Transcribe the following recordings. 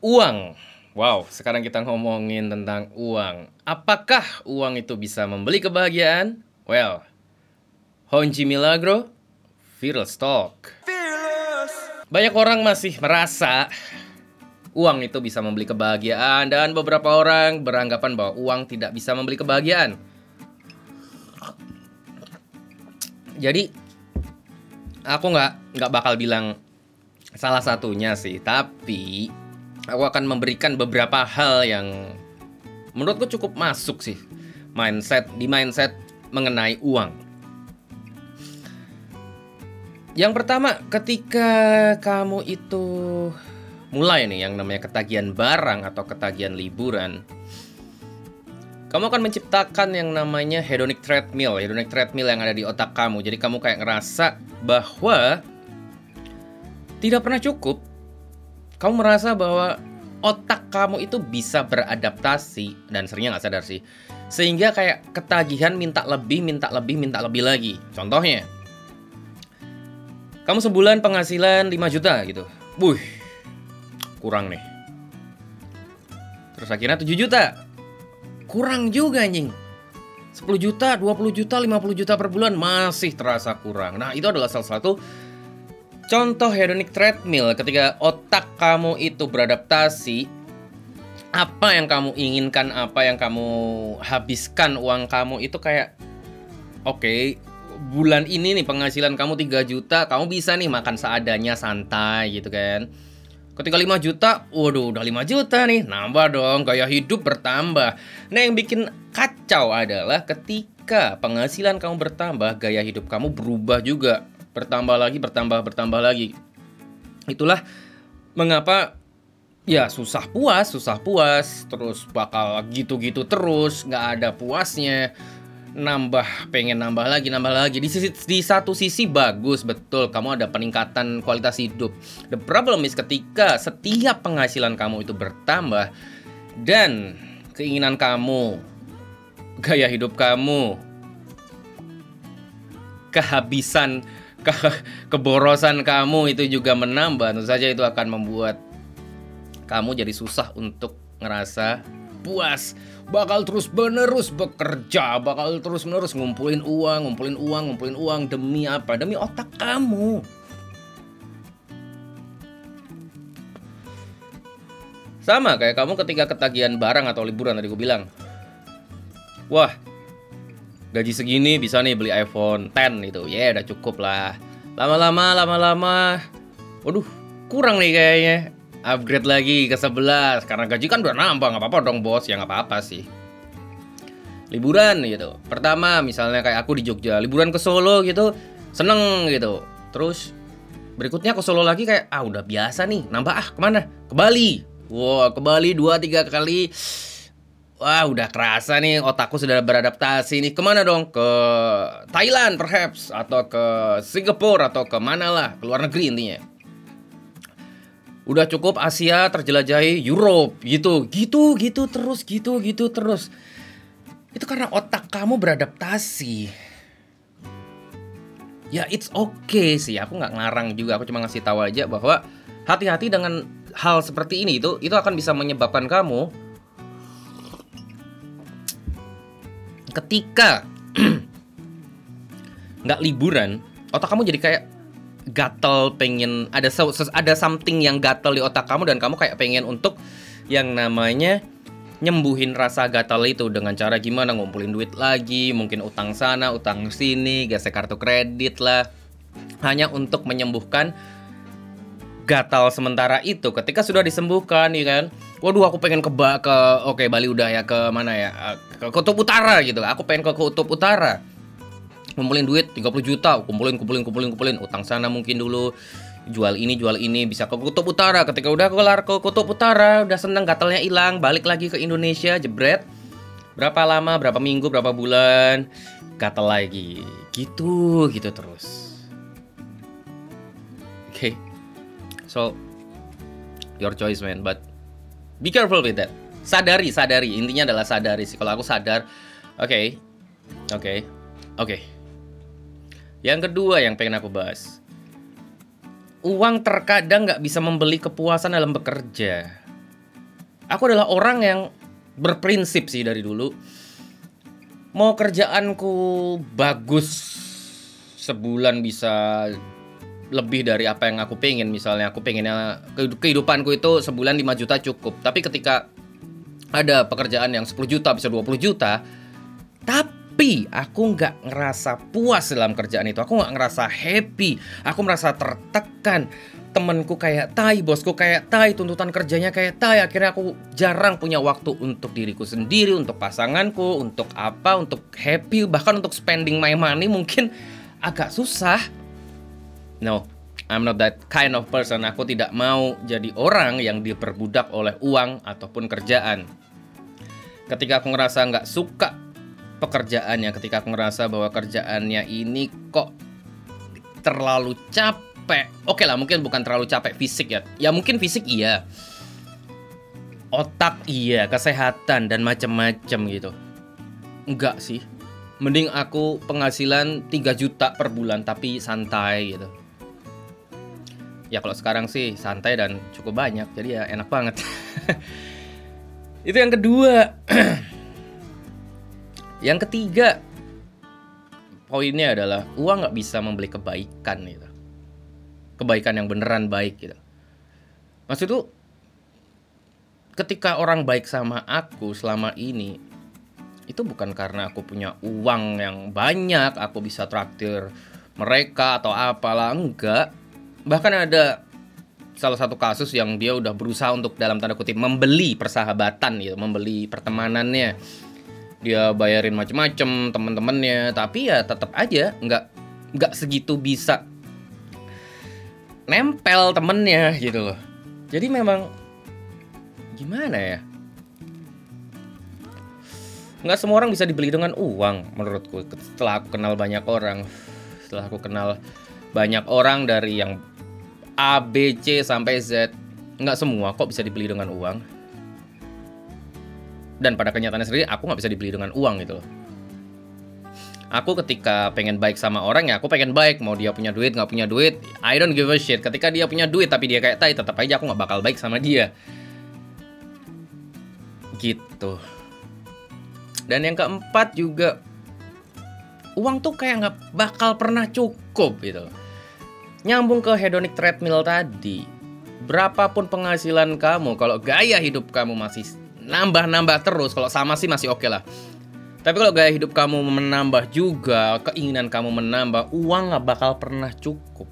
Uang. Wow, sekarang kita ngomongin tentang uang. Apakah uang itu bisa membeli kebahagiaan? Well, Honji Milagro, Viral Stock. Banyak orang masih merasa uang itu bisa membeli kebahagiaan dan beberapa orang beranggapan bahwa uang tidak bisa membeli kebahagiaan. Jadi aku nggak nggak bakal bilang salah satunya sih, tapi aku akan memberikan beberapa hal yang menurutku cukup masuk sih mindset di mindset mengenai uang. Yang pertama, ketika kamu itu mulai nih yang namanya ketagihan barang atau ketagihan liburan, kamu akan menciptakan yang namanya hedonic treadmill, hedonic treadmill yang ada di otak kamu. Jadi kamu kayak ngerasa bahwa tidak pernah cukup kamu merasa bahwa otak kamu itu bisa beradaptasi dan seringnya nggak sadar sih sehingga kayak ketagihan minta lebih minta lebih minta lebih lagi. Contohnya kamu sebulan penghasilan 5 juta gitu. Wuh, kurang nih. Terus akhirnya 7 juta. Kurang juga anjing. 10 juta, 20 juta, 50 juta per bulan masih terasa kurang. Nah, itu adalah salah satu Contoh hedonic treadmill ketika otak kamu itu beradaptasi apa yang kamu inginkan, apa yang kamu habiskan uang kamu itu kayak oke, okay, bulan ini nih penghasilan kamu 3 juta, kamu bisa nih makan seadanya santai gitu kan. Ketika 5 juta, waduh udah 5 juta nih, nambah dong, gaya hidup bertambah. Nah yang bikin kacau adalah ketika penghasilan kamu bertambah, gaya hidup kamu berubah juga bertambah lagi, bertambah, bertambah lagi. Itulah mengapa ya susah puas, susah puas, terus bakal gitu-gitu terus, nggak ada puasnya, nambah, pengen nambah lagi, nambah lagi. Di sisi di satu sisi bagus, betul, kamu ada peningkatan kualitas hidup. The problem is ketika setiap penghasilan kamu itu bertambah dan keinginan kamu, gaya hidup kamu, kehabisan ke keborosan kamu itu juga menambah, tentu saja itu akan membuat kamu jadi susah untuk ngerasa puas. Bakal terus menerus bekerja, bakal terus menerus ngumpulin uang, ngumpulin uang, ngumpulin uang demi apa? Demi otak kamu. Sama kayak kamu ketika ketagihan barang atau liburan tadi gue bilang. Wah, gaji segini bisa nih beli iPhone 10 itu ya yeah, udah cukup lah. Lama-lama lama-lama. Waduh kurang nih kayaknya. Upgrade lagi ke 11 karena gaji kan udah nambah nggak apa-apa dong bos. Ya nggak apa-apa sih. Liburan gitu. Pertama misalnya kayak aku di Jogja liburan ke Solo gitu seneng gitu. Terus berikutnya ke Solo lagi kayak ah udah biasa nih. Nambah ah ke mana? Ke Bali. Wow ke Bali dua tiga kali Wah udah kerasa nih otakku sudah beradaptasi nih. Ke mana dong? Ke Thailand perhaps. Atau ke Singapura atau ke mana lah. Ke luar negeri intinya. Udah cukup Asia terjelajahi Europe. Gitu. Gitu gitu terus gitu gitu terus. Itu karena otak kamu beradaptasi. Ya it's okay sih. Aku nggak ngarang juga. Aku cuma ngasih tahu aja bahwa hati-hati dengan hal seperti ini. Itu itu akan bisa menyebabkan kamu ketika nggak liburan otak kamu jadi kayak gatel pengen ada ada something yang gatel di otak kamu dan kamu kayak pengen untuk yang namanya nyembuhin rasa gatal itu dengan cara gimana? Ngumpulin duit lagi mungkin utang sana utang sini gesek kartu kredit lah. Hanya untuk menyembuhkan gatal sementara itu ketika sudah disembuhkan ya kan? Waduh aku pengen ke ba ke oke okay, Bali udah ya ke mana ya? Ke kutub utara gitu. Aku pengen ke kutub utara. Kumpulin duit 30 juta kumpulin kumpulin kumpulin kumpulin. Utang sana mungkin dulu. Jual ini jual ini bisa ke kutub utara. Ketika udah kelar ke kutub utara udah seneng gatalnya hilang balik lagi ke Indonesia jebret. Berapa lama berapa minggu berapa bulan gatal lagi. Gitu gitu terus. Oke. okay. So your choice man but Be careful with that. Sadari, sadari. Intinya adalah sadari sih. Kalau aku sadar, oke, okay, oke, okay, oke. Okay. Yang kedua yang pengen aku bahas. Uang terkadang nggak bisa membeli kepuasan dalam bekerja. Aku adalah orang yang berprinsip sih dari dulu. Mau kerjaanku bagus sebulan bisa lebih dari apa yang aku pengen misalnya aku pengennya kehidupanku itu sebulan 5 juta cukup. Tapi ketika ada pekerjaan yang 10 juta bisa 20 juta tapi aku nggak ngerasa puas dalam kerjaan itu. Aku nggak ngerasa happy. Aku merasa tertekan. Temenku kayak tai, bosku kayak tai, tuntutan kerjanya kayak tai. Akhirnya aku jarang punya waktu untuk diriku sendiri, untuk pasanganku, untuk apa, untuk happy, bahkan untuk spending my money mungkin agak susah. No, I'm not that kind of person. Aku tidak mau jadi orang yang diperbudak oleh uang ataupun kerjaan. Ketika aku ngerasa nggak suka pekerjaannya, ketika aku ngerasa bahwa kerjaannya ini kok terlalu capek. Oke lah mungkin bukan terlalu capek fisik ya. Ya mungkin fisik iya. Otak iya kesehatan dan macam-macam gitu. Enggak sih. Mending aku penghasilan 3 juta per bulan tapi santai gitu ya kalau sekarang sih santai dan cukup banyak jadi ya enak banget itu yang kedua yang ketiga poinnya adalah uang nggak bisa membeli kebaikan gitu kebaikan yang beneran baik gitu. Maksud tuh ketika orang baik sama aku selama ini itu bukan karena aku punya uang yang banyak, aku bisa traktir mereka atau apalah enggak. Bahkan ada salah satu kasus yang dia udah berusaha untuk dalam tanda kutip membeli persahabatan gitu, membeli pertemanannya. Dia bayarin macem-macem temen-temennya, tapi ya tetap aja nggak nggak segitu bisa nempel temennya gitu loh. Jadi memang gimana ya? Nggak semua orang bisa dibeli dengan uang menurutku setelah aku kenal banyak orang. Setelah aku kenal banyak orang dari yang A B C sampai Z. Nggak semua kok bisa dibeli dengan uang. Dan pada kenyataannya sendiri aku nggak bisa dibeli dengan uang gitu loh. Aku ketika pengen baik sama orang ya aku pengen baik. Mau dia punya duit nggak punya duit I don't give a shit. Ketika dia punya duit tapi dia kayak tai tetap aja aku nggak bakal baik sama dia. Gitu. Dan yang keempat juga uang tuh kayak nggak bakal pernah cukup gitu nyambung ke hedonic treadmill tadi berapapun penghasilan kamu kalau gaya hidup kamu masih nambah-nambah terus kalau sama sih masih oke okay lah tapi kalau gaya hidup kamu menambah juga, keinginan kamu menambah, uang nggak bakal pernah cukup.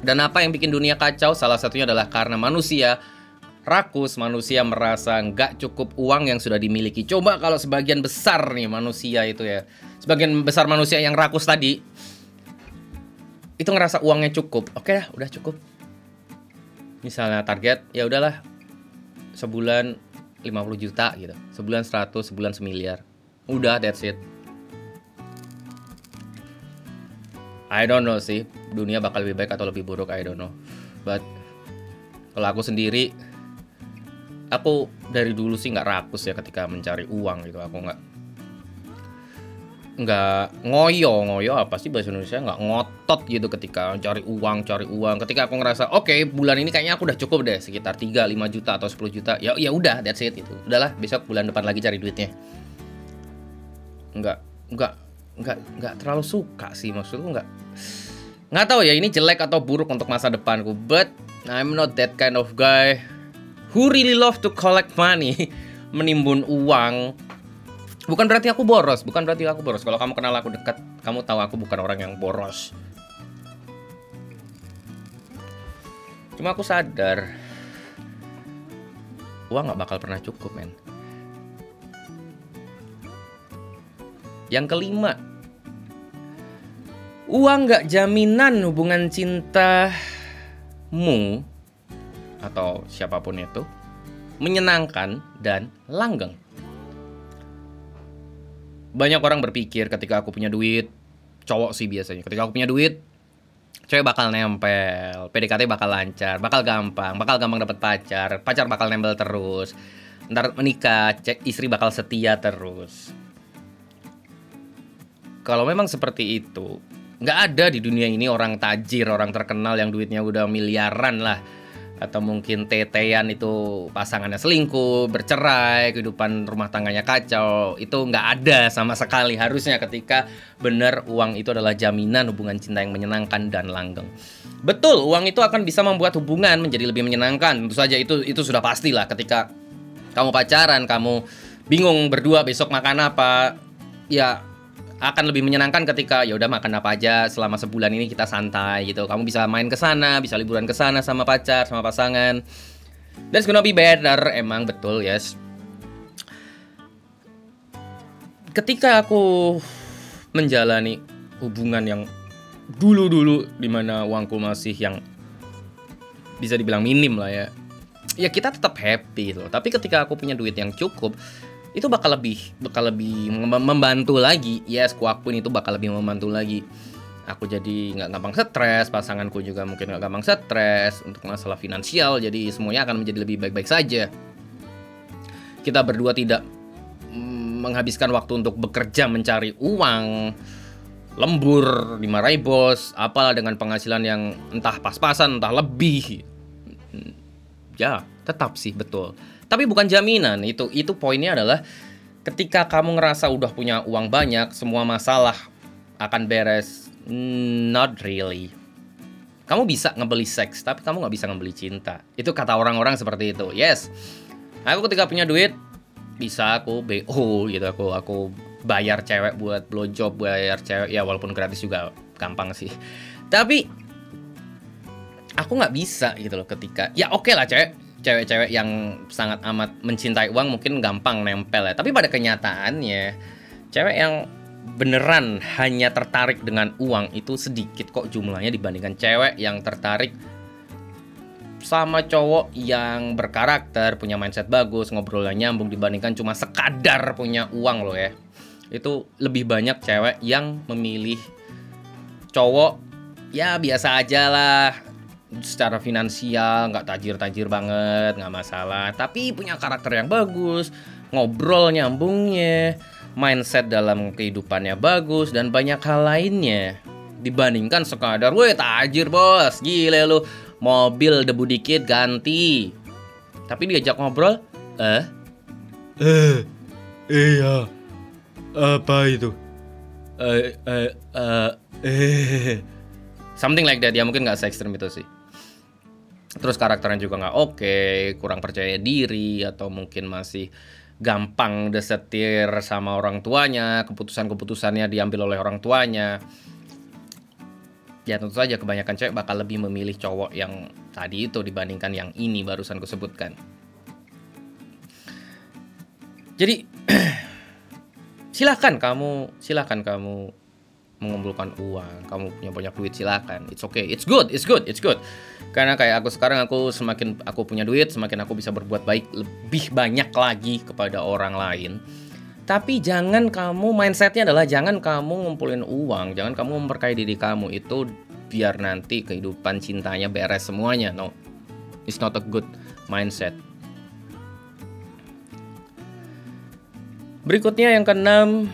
Dan apa yang bikin dunia kacau? Salah satunya adalah karena manusia rakus, manusia merasa nggak cukup uang yang sudah dimiliki. Coba kalau sebagian besar nih manusia itu ya, sebagian besar manusia yang rakus tadi, itu ngerasa uangnya cukup. Oke lah, udah cukup. Misalnya target, ya udahlah, sebulan 50 juta gitu, sebulan 100, sebulan semiliar Udah, that's it. I don't know sih, dunia bakal lebih baik atau lebih buruk, I don't know. But kalau aku sendiri, aku dari dulu sih nggak rakus ya ketika mencari uang gitu. Aku nggak nggak ngoyo ngoyo apa sih bahasa Indonesia nggak ngotot gitu ketika cari uang cari uang. Ketika aku ngerasa oke okay, bulan ini kayaknya aku udah cukup deh sekitar 3 5 juta atau 10 juta. Ya ya udah that's it itu udahlah besok bulan depan lagi cari duitnya. Nggak nggak nggak nggak terlalu suka sih maksudku nggak nggak tahu ya ini jelek atau buruk untuk masa depanku but I'm not that kind of guy who really love to collect money menimbun uang bukan berarti aku boros bukan berarti aku boros. Kalau kamu kenal aku dekat kamu tahu aku bukan orang yang boros. Cuma aku sadar uang nggak bakal pernah cukup men. Yang kelima, uang nggak jaminan hubungan cintamu atau siapa pun itu menyenangkan dan langgeng. Banyak orang berpikir ketika aku punya duit, cowok sih biasanya, ketika aku punya duit, cewek bakal nempel, PDKT bakal lancar, bakal gampang, bakal gampang dapet pacar, pacar bakal nempel terus, ntar menikah, cek istri bakal setia terus. Kalau memang seperti itu nggak ada di dunia ini orang tajir orang terkenal yang duitnya udah miliaran lah atau mungkin tetean itu pasangannya selingkuh, bercerai, kehidupan rumah tangganya kacau, itu nggak ada sama sekali harusnya ketika benar uang itu adalah jaminan hubungan cinta yang menyenangkan dan langgeng. Betul, uang itu akan bisa membuat hubungan menjadi lebih menyenangkan. Tentu saja itu itu sudah pastilah ketika kamu pacaran, kamu bingung berdua besok makan apa, ya akan lebih menyenangkan ketika ya udah makan apa aja selama sebulan ini kita santai gitu. Kamu bisa main ke sana, bisa liburan ke sana sama pacar, sama pasangan. That's gonna be better, emang betul, yes. Ketika aku menjalani hubungan yang dulu-dulu di mana uangku masih yang bisa dibilang minim lah ya. Ya kita tetap happy loh. Tapi ketika aku punya duit yang cukup, itu bakal lebih bakal lebih membantu lagi. Yes akuin itu bakal lebih membantu lagi. Aku jadi nggak gampang stres pasanganku juga mungkin nggak gampang stres. Untuk masalah finansial jadi semuanya akan menjadi lebih baik-baik saja. Kita berdua tidak menghabiskan waktu untuk bekerja mencari uang. Lembur dimarahi bos apalah dengan penghasilan yang entah pas-pasan entah lebih. Ya tetap sih betul tapi bukan jaminan itu itu poinnya adalah ketika kamu ngerasa udah punya uang banyak semua masalah akan beres. Not really. Kamu bisa ngebeli seks tapi kamu nggak bisa ngebeli cinta. Itu kata orang-orang seperti itu. Yes. Aku ketika punya duit bisa aku bo gitu. Aku aku bayar cewek buat blowjob bayar cewek ya walaupun gratis juga gampang sih. Tapi aku nggak bisa gitu loh ketika ya oke okay lah cewek cewek-cewek yang sangat amat mencintai uang mungkin gampang nempel ya. Tapi pada kenyataannya, cewek yang beneran hanya tertarik dengan uang itu sedikit kok jumlahnya dibandingkan cewek yang tertarik sama cowok yang berkarakter, punya mindset bagus, ngobrolnya nyambung dibandingkan cuma sekadar punya uang loh ya. Itu lebih banyak cewek yang memilih cowok ya biasa aja lah secara finansial nggak tajir-tajir banget nggak masalah. Tapi punya karakter yang bagus ngobrol nyambungnya mindset dalam kehidupannya bagus dan banyak hal lainnya. Dibandingkan sekadar weh tajir bos gile lu. Mobil debu dikit ganti. Tapi diajak ngobrol eh? Eh iya. Apa itu? Eh eh eh eh. Something like that ya mungkin nggak se ekstrim itu sih terus karakternya juga nggak oke okay, kurang percaya diri atau mungkin masih gampang desetir sama orang tuanya keputusan-keputusannya diambil oleh orang tuanya. Ya tentu saja kebanyakan cewek bakal lebih memilih cowok yang tadi itu dibandingkan yang ini barusan kusebutkan. Jadi silahkan kamu silahkan kamu mengumpulkan uang, kamu punya banyak duit silakan. It's okay. It's good. It's good. It's good. Karena kayak aku sekarang aku semakin aku punya duit, semakin aku bisa berbuat baik lebih banyak lagi kepada orang lain. Tapi jangan kamu mindsetnya adalah jangan kamu ngumpulin uang, jangan kamu memperkaya diri kamu itu biar nanti kehidupan cintanya beres semuanya. No, it's not a good mindset. Berikutnya yang keenam,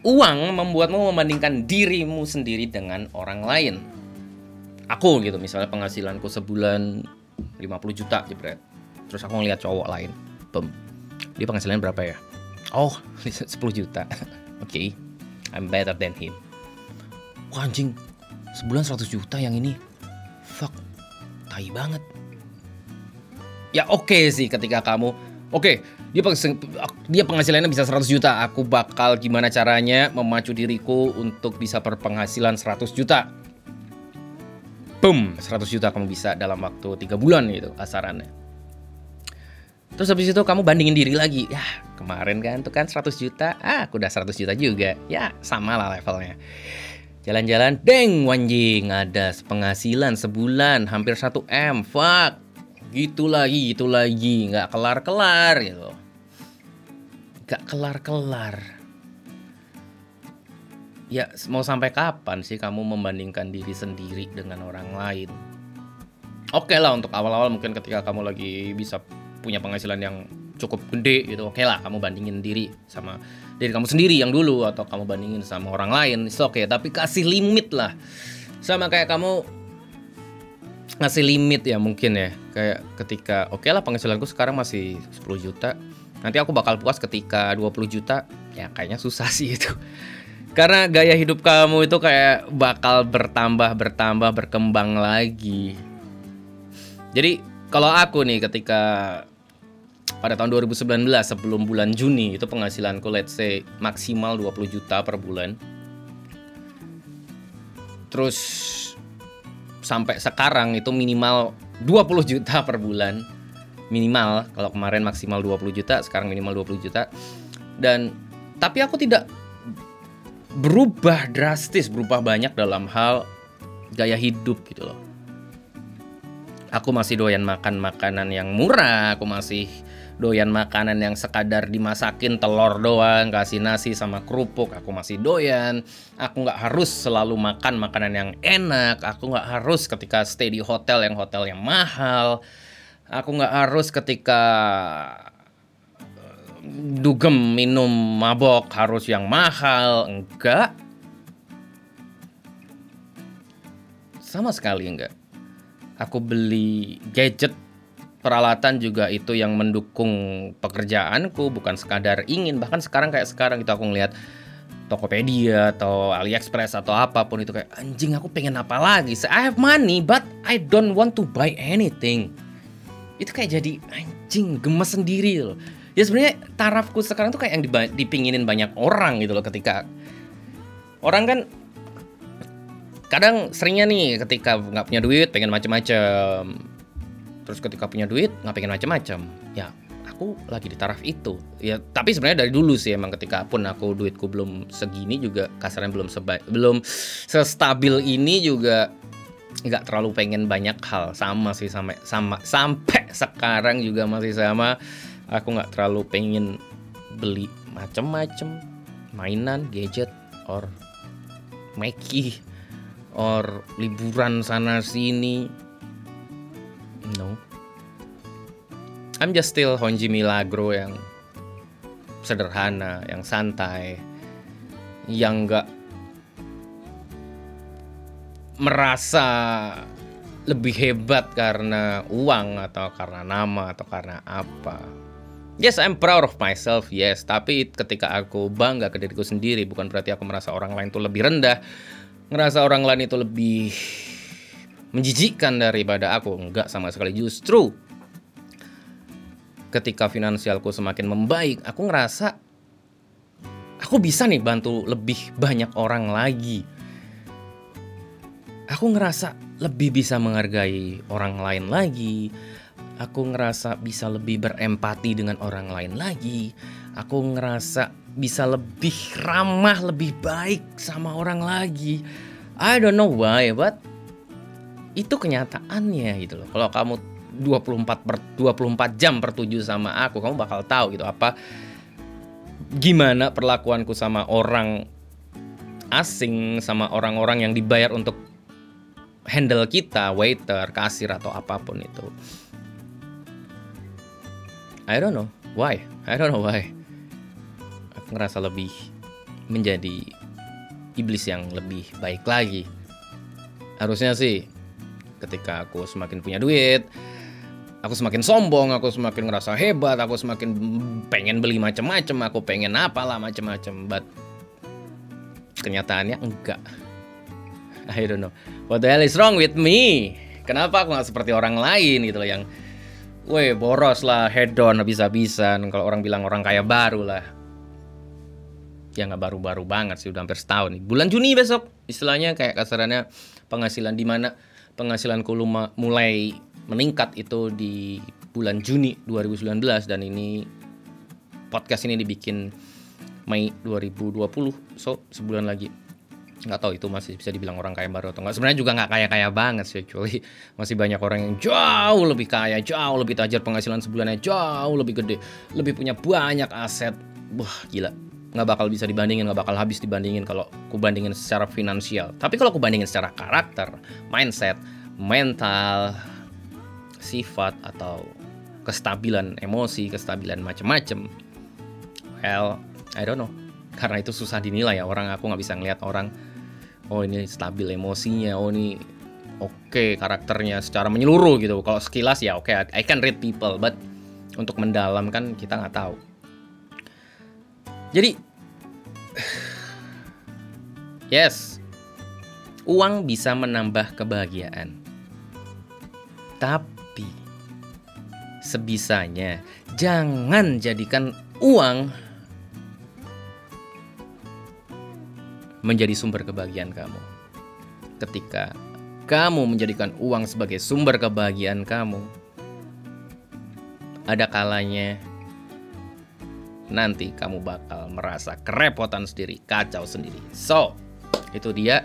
uang membuatmu membandingkan dirimu sendiri dengan orang lain. Aku gitu, misalnya penghasilanku sebulan 50 juta jebret. Terus aku ngeliat cowok lain. Bem. Dia penghasilannya berapa ya? Oh, 10 juta. Oke. okay. I'm better than him. Wah anjing, sebulan 100 juta yang ini. Fuck. Tai banget. Ya oke okay sih ketika kamu Oke, dia dia penghasilannya bisa 100 juta. Aku bakal gimana caranya memacu diriku untuk bisa berpenghasilan 100 juta. Boom, 100 juta kamu bisa dalam waktu 3 bulan gitu asarannya. Terus habis itu kamu bandingin diri lagi. Ya, kemarin kan tuh kan 100 juta. Ah, aku udah 100 juta juga. Ya, sama lah levelnya. Jalan-jalan, deng wanjing, ada penghasilan sebulan hampir 1 M. Fuck gitu lagi gitu lagi nggak kelar kelar gitu nggak kelar kelar ya mau sampai kapan sih kamu membandingkan diri sendiri dengan orang lain? Oke okay lah untuk awal-awal mungkin ketika kamu lagi bisa punya penghasilan yang cukup gede gitu oke okay lah kamu bandingin diri sama diri kamu sendiri yang dulu atau kamu bandingin sama orang lain oke okay. Tapi kasih limit lah. Sama kayak kamu ngasih limit ya mungkin ya. Kayak ketika oke lah penghasilanku sekarang masih 10 juta nanti aku bakal puas ketika 20 juta ya kayaknya susah sih itu. Karena gaya hidup kamu itu kayak bakal bertambah bertambah berkembang lagi. Jadi kalau aku nih ketika pada tahun 2019 sebelum bulan Juni itu penghasilanku let's say maksimal 20 juta per bulan. Terus sampai sekarang itu minimal 20 juta per bulan minimal kalau kemarin maksimal 20 juta sekarang minimal 20 juta. Dan tapi aku tidak berubah drastis berubah banyak dalam hal gaya hidup gitu loh. Aku masih doyan makan makanan yang murah aku masih doyan makanan yang sekadar dimasakin telur doang kasih nasi sama kerupuk aku masih doyan. Aku nggak harus selalu makan makanan yang enak aku nggak harus ketika stay di hotel yang hotel yang mahal aku nggak harus ketika eh, dugem minum mabok harus yang mahal enggak. Sama sekali enggak. Aku beli gadget peralatan juga itu yang mendukung pekerjaanku bukan sekadar ingin. Bahkan sekarang kayak sekarang gitu aku ngeliat Tokopedia atau AliExpress atau apa pun itu kayak anjing aku pengen apa lagi? I have money but I don't want to buy anything itu kayak jadi anjing gemes sendiri loh. Ya sebenarnya tarafku sekarang tuh kayak yang dipinginin banyak orang gitu loh ketika orang kan kadang seringnya nih ketika nggak punya duit pengen macem-macem. Terus ketika punya duit nggak pengen macam-macam ya aku lagi di taraf itu. Ya tapi sebenarnya dari dulu sih emang ketika pun aku duitku belum segini juga kasarnya belum sebaik belum sestabil ini juga nggak terlalu pengen banyak hal. Sama sih sampai sama sampai sekarang juga masih sama. Aku nggak terlalu pengen beli macem-macem mainan gadget or Mackie or liburan sana sini. No. I'm just still Honji Milagro yang sederhana, yang santai, yang nggak merasa lebih hebat karena uang atau karena nama atau karena apa. Yes, I'm proud of myself, yes. Tapi ketika aku bangga ke diriku sendiri, bukan berarti aku merasa orang lain itu lebih rendah. Ngerasa orang lain itu lebih menjijikkan daripada aku. Enggak sama sekali. Justru ketika finansialku semakin membaik, aku ngerasa aku bisa nih bantu lebih banyak orang lagi. Aku ngerasa lebih bisa menghargai orang lain lagi. Aku ngerasa bisa lebih berempati dengan orang lain lagi. Aku ngerasa bisa lebih ramah, lebih baik sama orang lagi. I don't know why, but itu kenyataannya gitu loh kalau kamu 24 per 24 jam per 7 sama aku kamu bakal tahu gitu apa gimana perlakuanku sama orang asing sama orang-orang yang dibayar untuk handle kita waiter kasir atau apa pun itu. I don't know why. I don't know why. Aku ngerasa lebih menjadi iblis yang lebih baik lagi. Harusnya sih ketika aku semakin punya duit aku semakin sombong aku semakin ngerasa hebat aku semakin pengen beli macam-macam aku pengen apalah macam-macam but kenyataannya enggak. I don't know what the hell is wrong with me? Kenapa aku nggak seperti orang lain gitu loh yang Woi boros lah hedon habis-habisan. Kalau orang bilang orang kaya baru lah. Ya nggak baru-baru banget sih udah hampir setahun nih. Bulan Juni besok. Istilahnya kayak kasarannya penghasilan di mana penghasilanku mulai meningkat itu di bulan Juni 2019 dan ini podcast ini dibikin Mei 2020 so sebulan lagi nggak tahu itu masih bisa dibilang orang kaya baru atau enggak sebenarnya juga nggak kaya kaya banget sih actually masih banyak orang yang jauh lebih kaya jauh lebih tajir penghasilan sebulannya jauh lebih gede lebih punya banyak aset. Wah gila. Nggak bakal bisa dibandingin nggak bakal habis dibandingin kalau ku bandingin secara finansial. Tapi kalau ku bandingin secara karakter mindset mental sifat atau kestabilan emosi kestabilan macem-macem well I don't know. Karena itu susah dinilai ya orang. Aku nggak bisa ngeliat orang oh ini stabil emosinya oh ini oke karakternya secara menyeluruh gitu. Kalau sekilas ya oke, I can read people, but untuk mendalam kan kita nggak tahu. Jadi, yes, uang bisa menambah kebahagiaan. Tapi, sebisanya jangan jadikan uang menjadi sumber kebahagiaan kamu. Ketika kamu menjadikan uang sebagai sumber kebahagiaan kamu, ada kalanya nanti kamu bakal merasa kerepotan sendiri, kacau sendiri. So, itu dia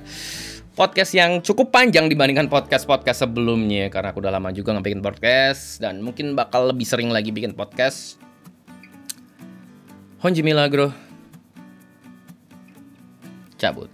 podcast yang cukup panjang dibandingkan podcast-podcast sebelumnya karena aku udah lama juga nggak bikin podcast dan mungkin bakal lebih sering lagi bikin podcast. Honji Milagro cabut.